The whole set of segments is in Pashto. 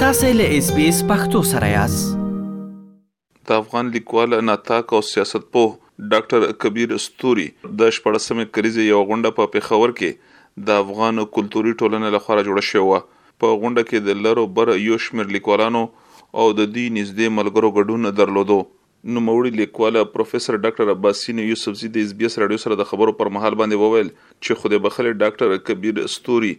تاسو له اس بي اس پختو سره یاست د افغان لیکوال ناتاک او سیاستپوه ډاکټر کبیر ستوري د 14مې کلیزې یو غونډه په پیښور کې د افغان کلتوري ټولنې لخوا را جوړه شوې وه په غونډه کې د لر او بر یو شمیر لیکوالانو او د دوی نږدې ملګرو ګډون درلودو نوموړي لیکوال پروفیسر ډاکټر عباسین یوسفزي د اس بي اس راډیو سره د خبرو پر مهال باندې وویل چې خدای بخښلې ډاکټر کبیر ستوري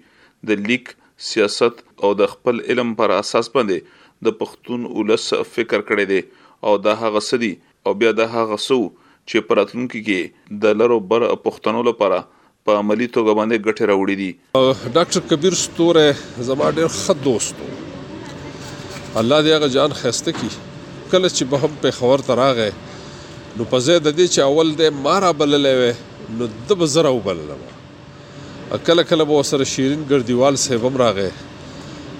د لیک، سیاست او د خپل علم پر اساس باندې د پښتون ولس فکر کړی دی او دا هغه څه دي او بیا دا هغه څه وو چې په راتلونکي کې یې د لر او بر پښتنو لپاره په عملي توګه باندې ګټې راوړي دي. ډاکټر کبیر ستوری زما ډېر ښه دوست و. الله دې هغه جان ښایسته کړي. کله چې به هم پېښور ته راغی نو په ځای د دې چې اول دی ما رابللی وای نو ده به زه راوبللم. کله کله به ورسره شیرین ګردیوال صاحب هم راغی.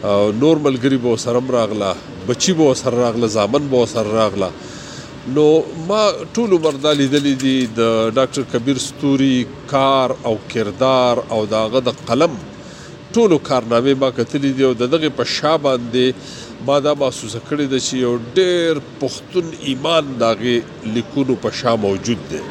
او نور ملګری به سره راغله بچی به سره راغله زامن به سره راغله نو ما ټول عمر دا لیدلې دي د ډاکټر کبیر ستوري کار او کردار او داغه د قلم ټولو کارنامې ما کتلې دي او دغه په شا باندې ما دا محسوسه کړې ده چې یو ډېر پښتون ایمان داغه لیکونو په شا موجود دی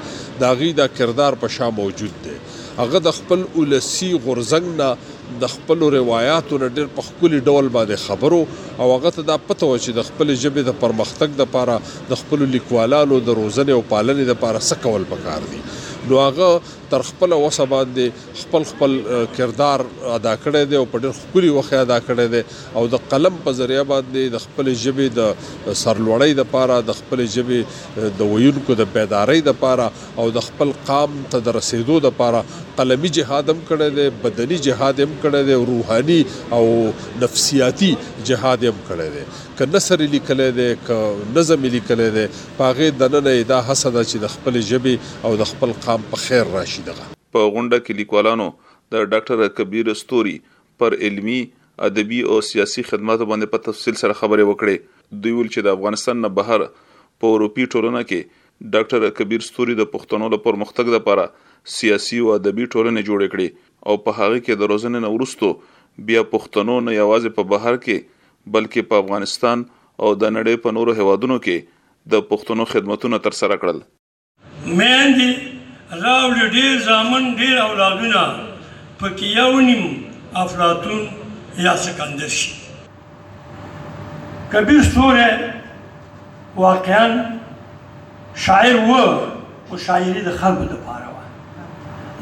داغه دا کردار په شا موجود دی هغه د خپل ولسی غورزنګ نه د خپلو روایاتو نه ډېر په ښکلي ډول باندې خبر و او هغه ته دا پته وه چې د خپلې ژبې د پرمختګ لپاره د خپلو لیکوالانو د روزنې او پالنې لپاره څه کول پکار دي نو هغه تر خپله وسه باندې خپل خپل کردار ادا کړی دی او په ډېر ښکلي وخت ادا کړی دی او د قلم په ذریعه باندې د خپلې ژبې د سرلوړۍ لپاره د خپلې ژبې د ویونکو د بیدارۍ لپاره او د خپل قام ته د رسیدو لپاره قلمي جهاد هم کړی دی، بدني جهاد هم کړی دی او روحاني او نفسیاتي جهاد یې هم کړی دی. که نثر یې لیکلی دی، که نظم یې لیکلی دی، په هغې دننه یې دا هڅه ده چې د خپلې ژبې او د خپل قام په خیر راشي. دغه. په غونډه کې لیکوالانو د ډاکټر کبیر ستوري پر علمي، ادبي او سیاسي خدماتو باندې په تفصیل سره خبرې وکړې. دوی وویل چې د افغانستان نه بهر په اروپي ټولنه کې ډاکټر کبیر ستوري د پښتنو د پرمختګ لپاره سیاسي او ادبي ټولنې جوړې کړې او په هغه کې د روزنې نه وروسته بیا پښتنو نه یوازې په بهر کې بلکې په افغانستان او د نړۍ په نورو هېوادونو کې د پښتنو خدمتونه ترسره کړل. میندې راوړې ډېر زامن ډېر اولادونه پکې یو نیم افلاطون یا سکندر شي. کبیر ستوری واقعا شاعر و خو شاعري د خلکو دپاره وه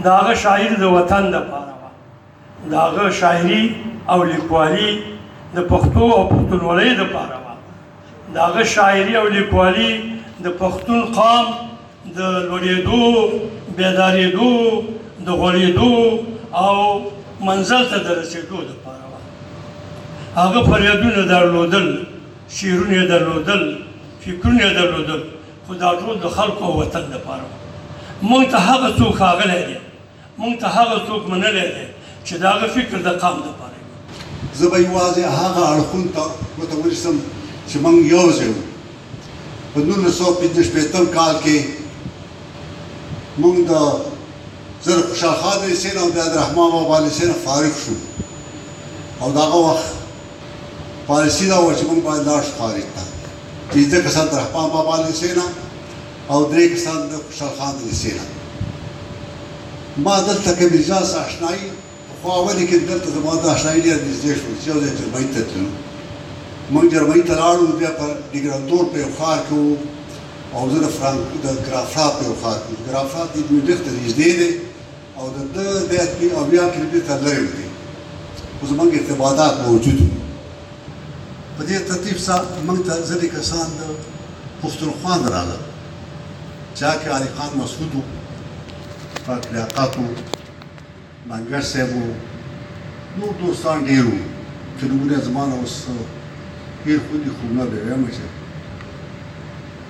د هغه شاعري د وطن دپاره وه د هغه شاعري او لیکوالي د پښتو او پښتونولۍ دپاره وه د هغه شاعري او لیکوالي د پښتون قام د لوړېدو، بېدارېدو، د غوړېدو او منزل ته د رسېدو لپاره وه. هغه فریادونه درلودل، شعرونه یې درلودل، فکرونه یې درلودل، خو دا ټول د خلکو او وطن لپاره وو. موږ ته هغه څوک ښاغلی دی، مونږ ته هغه څوک منلی دی چې د هغه فکر د قام لپاره وي. زه به یوازې هغه اړخونو ته متوجه شم چې مونږ یو ځای وو. په نولس سوه پنځه شپېتم کال کې مونږ د زر خوشحال خان لیسې نه او بیا د رحمان بابا لیسې نه فارغ شو او د هغه وخت پالیسي دا وه چې مونږ باید لاړ شو فارغ ته پنځه کسان د رحمان بابا لیسې نه او درې کسان د خوشحال خان د لېسې نه. ما دلته که میرزا څه اشنايي پخوا ولیکل، دلته زما دا اشنايي ډېره نږدې شول چې یو ځای جرمني ته تللو. موږ جرمني ته لاړو، بیا په ډیګرانتور په یو ښار کې وو او زه د فرانک د ګرافشات په یو ښار کې وم، ګرافشات د میونخ ته نږدې دی. او د ده بیت کې اویا کلمې تر لرې وتې خو زموږ ارتباطات موجود وو په دې ترتیب سره موږ ته ځینې کسان د پښتونخوا نه راغلل چا کې علي خان مسعود و پاک لیاقت و منګر صاحب و نور دوستان ډېر وو چې نومونه یې زما نه اوس هېر خو دي خو نه به یې وایم چې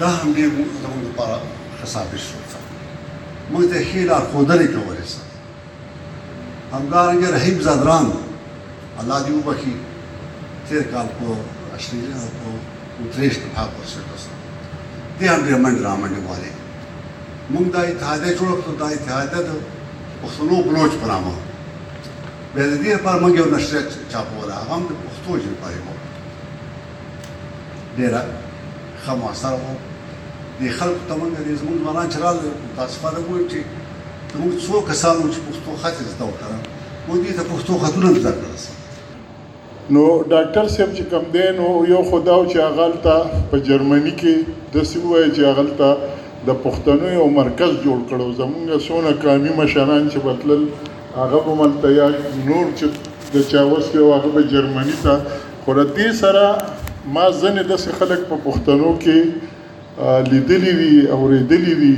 دا هم ډېر زموږ لپاره ښه ثابت شو څه موږ ته ښې لارښودنې کولې څه همدارنګه رحیم زدران الله دې وبخښي تېر کال په اشري په اتریش کې هغه پرسټ سره دې هم ډېر منډې رامنډې والې موږ دا اتحادیه جوړه کړو دا اتحادیه د پښتنو بلوچ په نامه بیا د دې لپاره موږ یو نشریه چاپوله هغه هم د پښتو ژبې لپاره یې وکړه ډیره ښه موثره وه دې خلکو ته موږ دې زموږ ځوانان چې راغلل متاسفانه وویل چې زموږ څو کسان وو چې پښتو خط یې زده وکړه موږ دوی ته پښتو خطونه هم زده کړل نو ډاکټر صاحب چې کوم دی نو یو خو دا و چې هغه هلته په جرمني کې داسې ووایه چې هغلته د پښتنو یو مرکز جوړ کړو زمونږ څونه قامي مشران چې به تلل هغه به هم هلته یا نور چې د چا وس کې و هغه به جرمني ته خو له دې سره ما ځنې داسې خلک په پښتنو کې لیدلی وي اورېدلی وي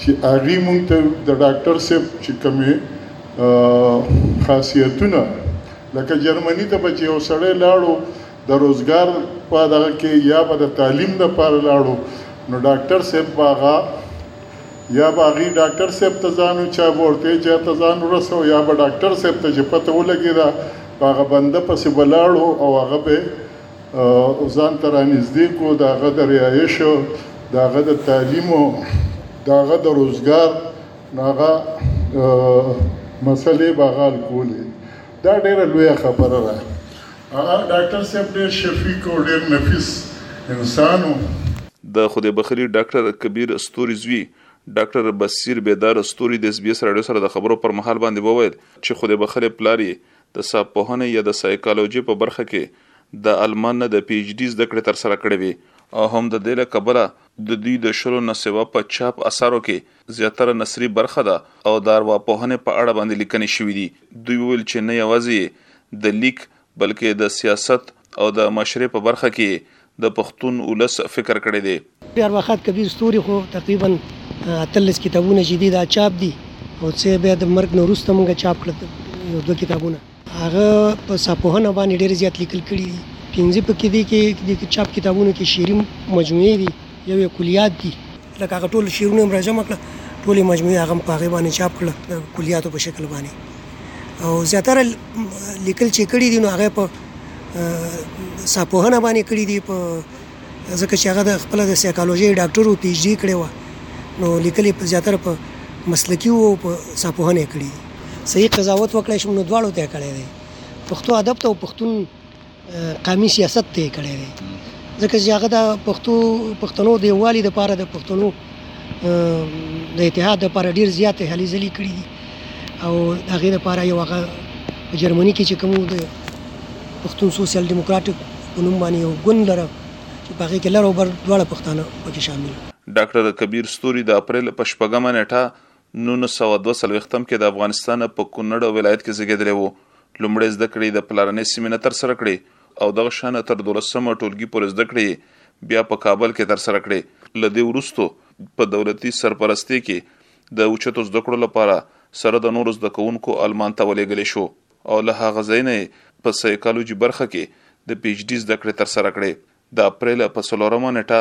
چې هغوی مونږ ته د ډاکټر صاحب چې کومې خاصیتونه لکه جرمني ته به چې یو سړی لاړو د روزګار په دغه کې یا به د تعلیم دپاره لاړو نو ډاکټر صاحب به هغه یا به هغوی ډاکټر صاحب ته ځان وچاوه ورته یې چېرته ځان ورسوه یا به ډاکټر صاحب ته چې پته ولګېده په هغه بنده پسې ولاړو او هغه به ځان ته رانږدې کو د هغه د رعایش د هغه د تعلیم او د هغه د روزګار نو هغه مسلې به هغه حل کولې دا ډېره لویه خبره ده هغه ډاکټر صاحب ډېر شفیق او ډېر نفیس انسان و د خدای بخری ډاکټر کبیر ستوري زوی ډاکټر بصیر بیدار ستوري د اس بي اس راډیو سره د خبرو پر مهال باندې وویل چې خدای بخښلی پلار یې د حساب پوهنې یا د سایکالوجي په برخه کې د آلمان نه د پي اېچ ډي زده کړې ترسره کړې وې او هم د دې له کبله د دوی د شلو نه سوا په چاپ اثارو کې زیاتره نثري برخه ده او د ارواپوهنې په اړه باندې لیکنې شوې دي. دوی وویل چې نه یوازې یې د لیک بلکې د سیاست او د مشرۍ په برخه کې یې د پښتون ولس فکر کړی دی. د ارواښاد کبیر ستوري خو تقریباً اتلس کتابونه چې دي دا چاپ دي او څه یې بیا د مرګ نه وروسته موږ چاپ کړل یو دوه کتابونه. هغه په ساپوهنه باندې ډېر زیات لیکل کړي دي، پنځه په کې دي کې د چاپ کتابونو کې شعري مجموعې دي. یو یې کلیات دي. لکه هغه ټول شعرونه هم راجمع کړه ټولې مجموعې هغه هم په هغې باندې چاپ کړه د کلیاتو په شکل باندې او زیاتره لیکل چې کړي دي نو هغه په ساپوهنه باندې کړي دي په ځکه چې هغه د خپل د سایکولوژي ډاکټر او پی ایچ ډي کړی و نو لیکل په زیاتره په مسلکی او په ساپوهنه کړي صحیح قضاوت وکړای شم نو دواړو ته کړی دی پښتو ادب ته او پښتون قامي سیاست ته کړی دی ځکه چې هغه د پښتو پښتنو د یووالي لپاره د پښتنو د اتحاد لپاره ډیر زیات هلې ځلې کړې دي او د هغې لپاره یو هغه په جرمني کې چې کوم د پښتون سوسیال دیموکراتیک په نوم باندې یو ګوند لره چې په هغې کې لر او بر دواړه پښتانه پکې شامل ډاکټر کبیر ستوري د اپریل په شپږمه نېټه نولس سوه دوه څلوېښتم کې د افغانستان په کونړ ولایت کې زیږیدلی وو. لومړی زده کړې د پلارنې سیمې نه تر سره کړې او دغه شان تر دولسم ټولګي پورې زده کړې یې بیا په کابل کې تر سره کړې. له دې وروسته په دولتي سرپرستې کې د اوچتو زده کړو لپاره سره د نورو زده کوونکو آلمان ته ولیږل شو او له هغه ځای نه یې په سایکالوجي برخه کې د پي اچ ډي زده کړې تر سره کړې. د اپرېل په څلورمه نېټه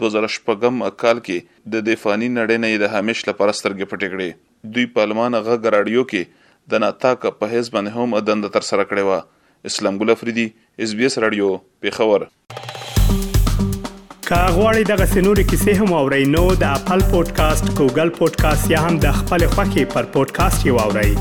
دوه زره شپږم کال کې د دې فاني نړۍ نه یې د همېش لپاره سترګې پټې کړې. دوی په المان غږ راډیو کې د ناتاک په حېث باندې هم دنده تر سره کړې وه. اسلام ګل افریدي، اېس بي اېس راډیو، پېښور. که غواړئ دغسې نورې کیسې هم واورئ نو د اپل پوډکاسټ، ګوګل پوډکاسټ یا هم د خپلې خوښې پر پوډکاسټ یې واورئ.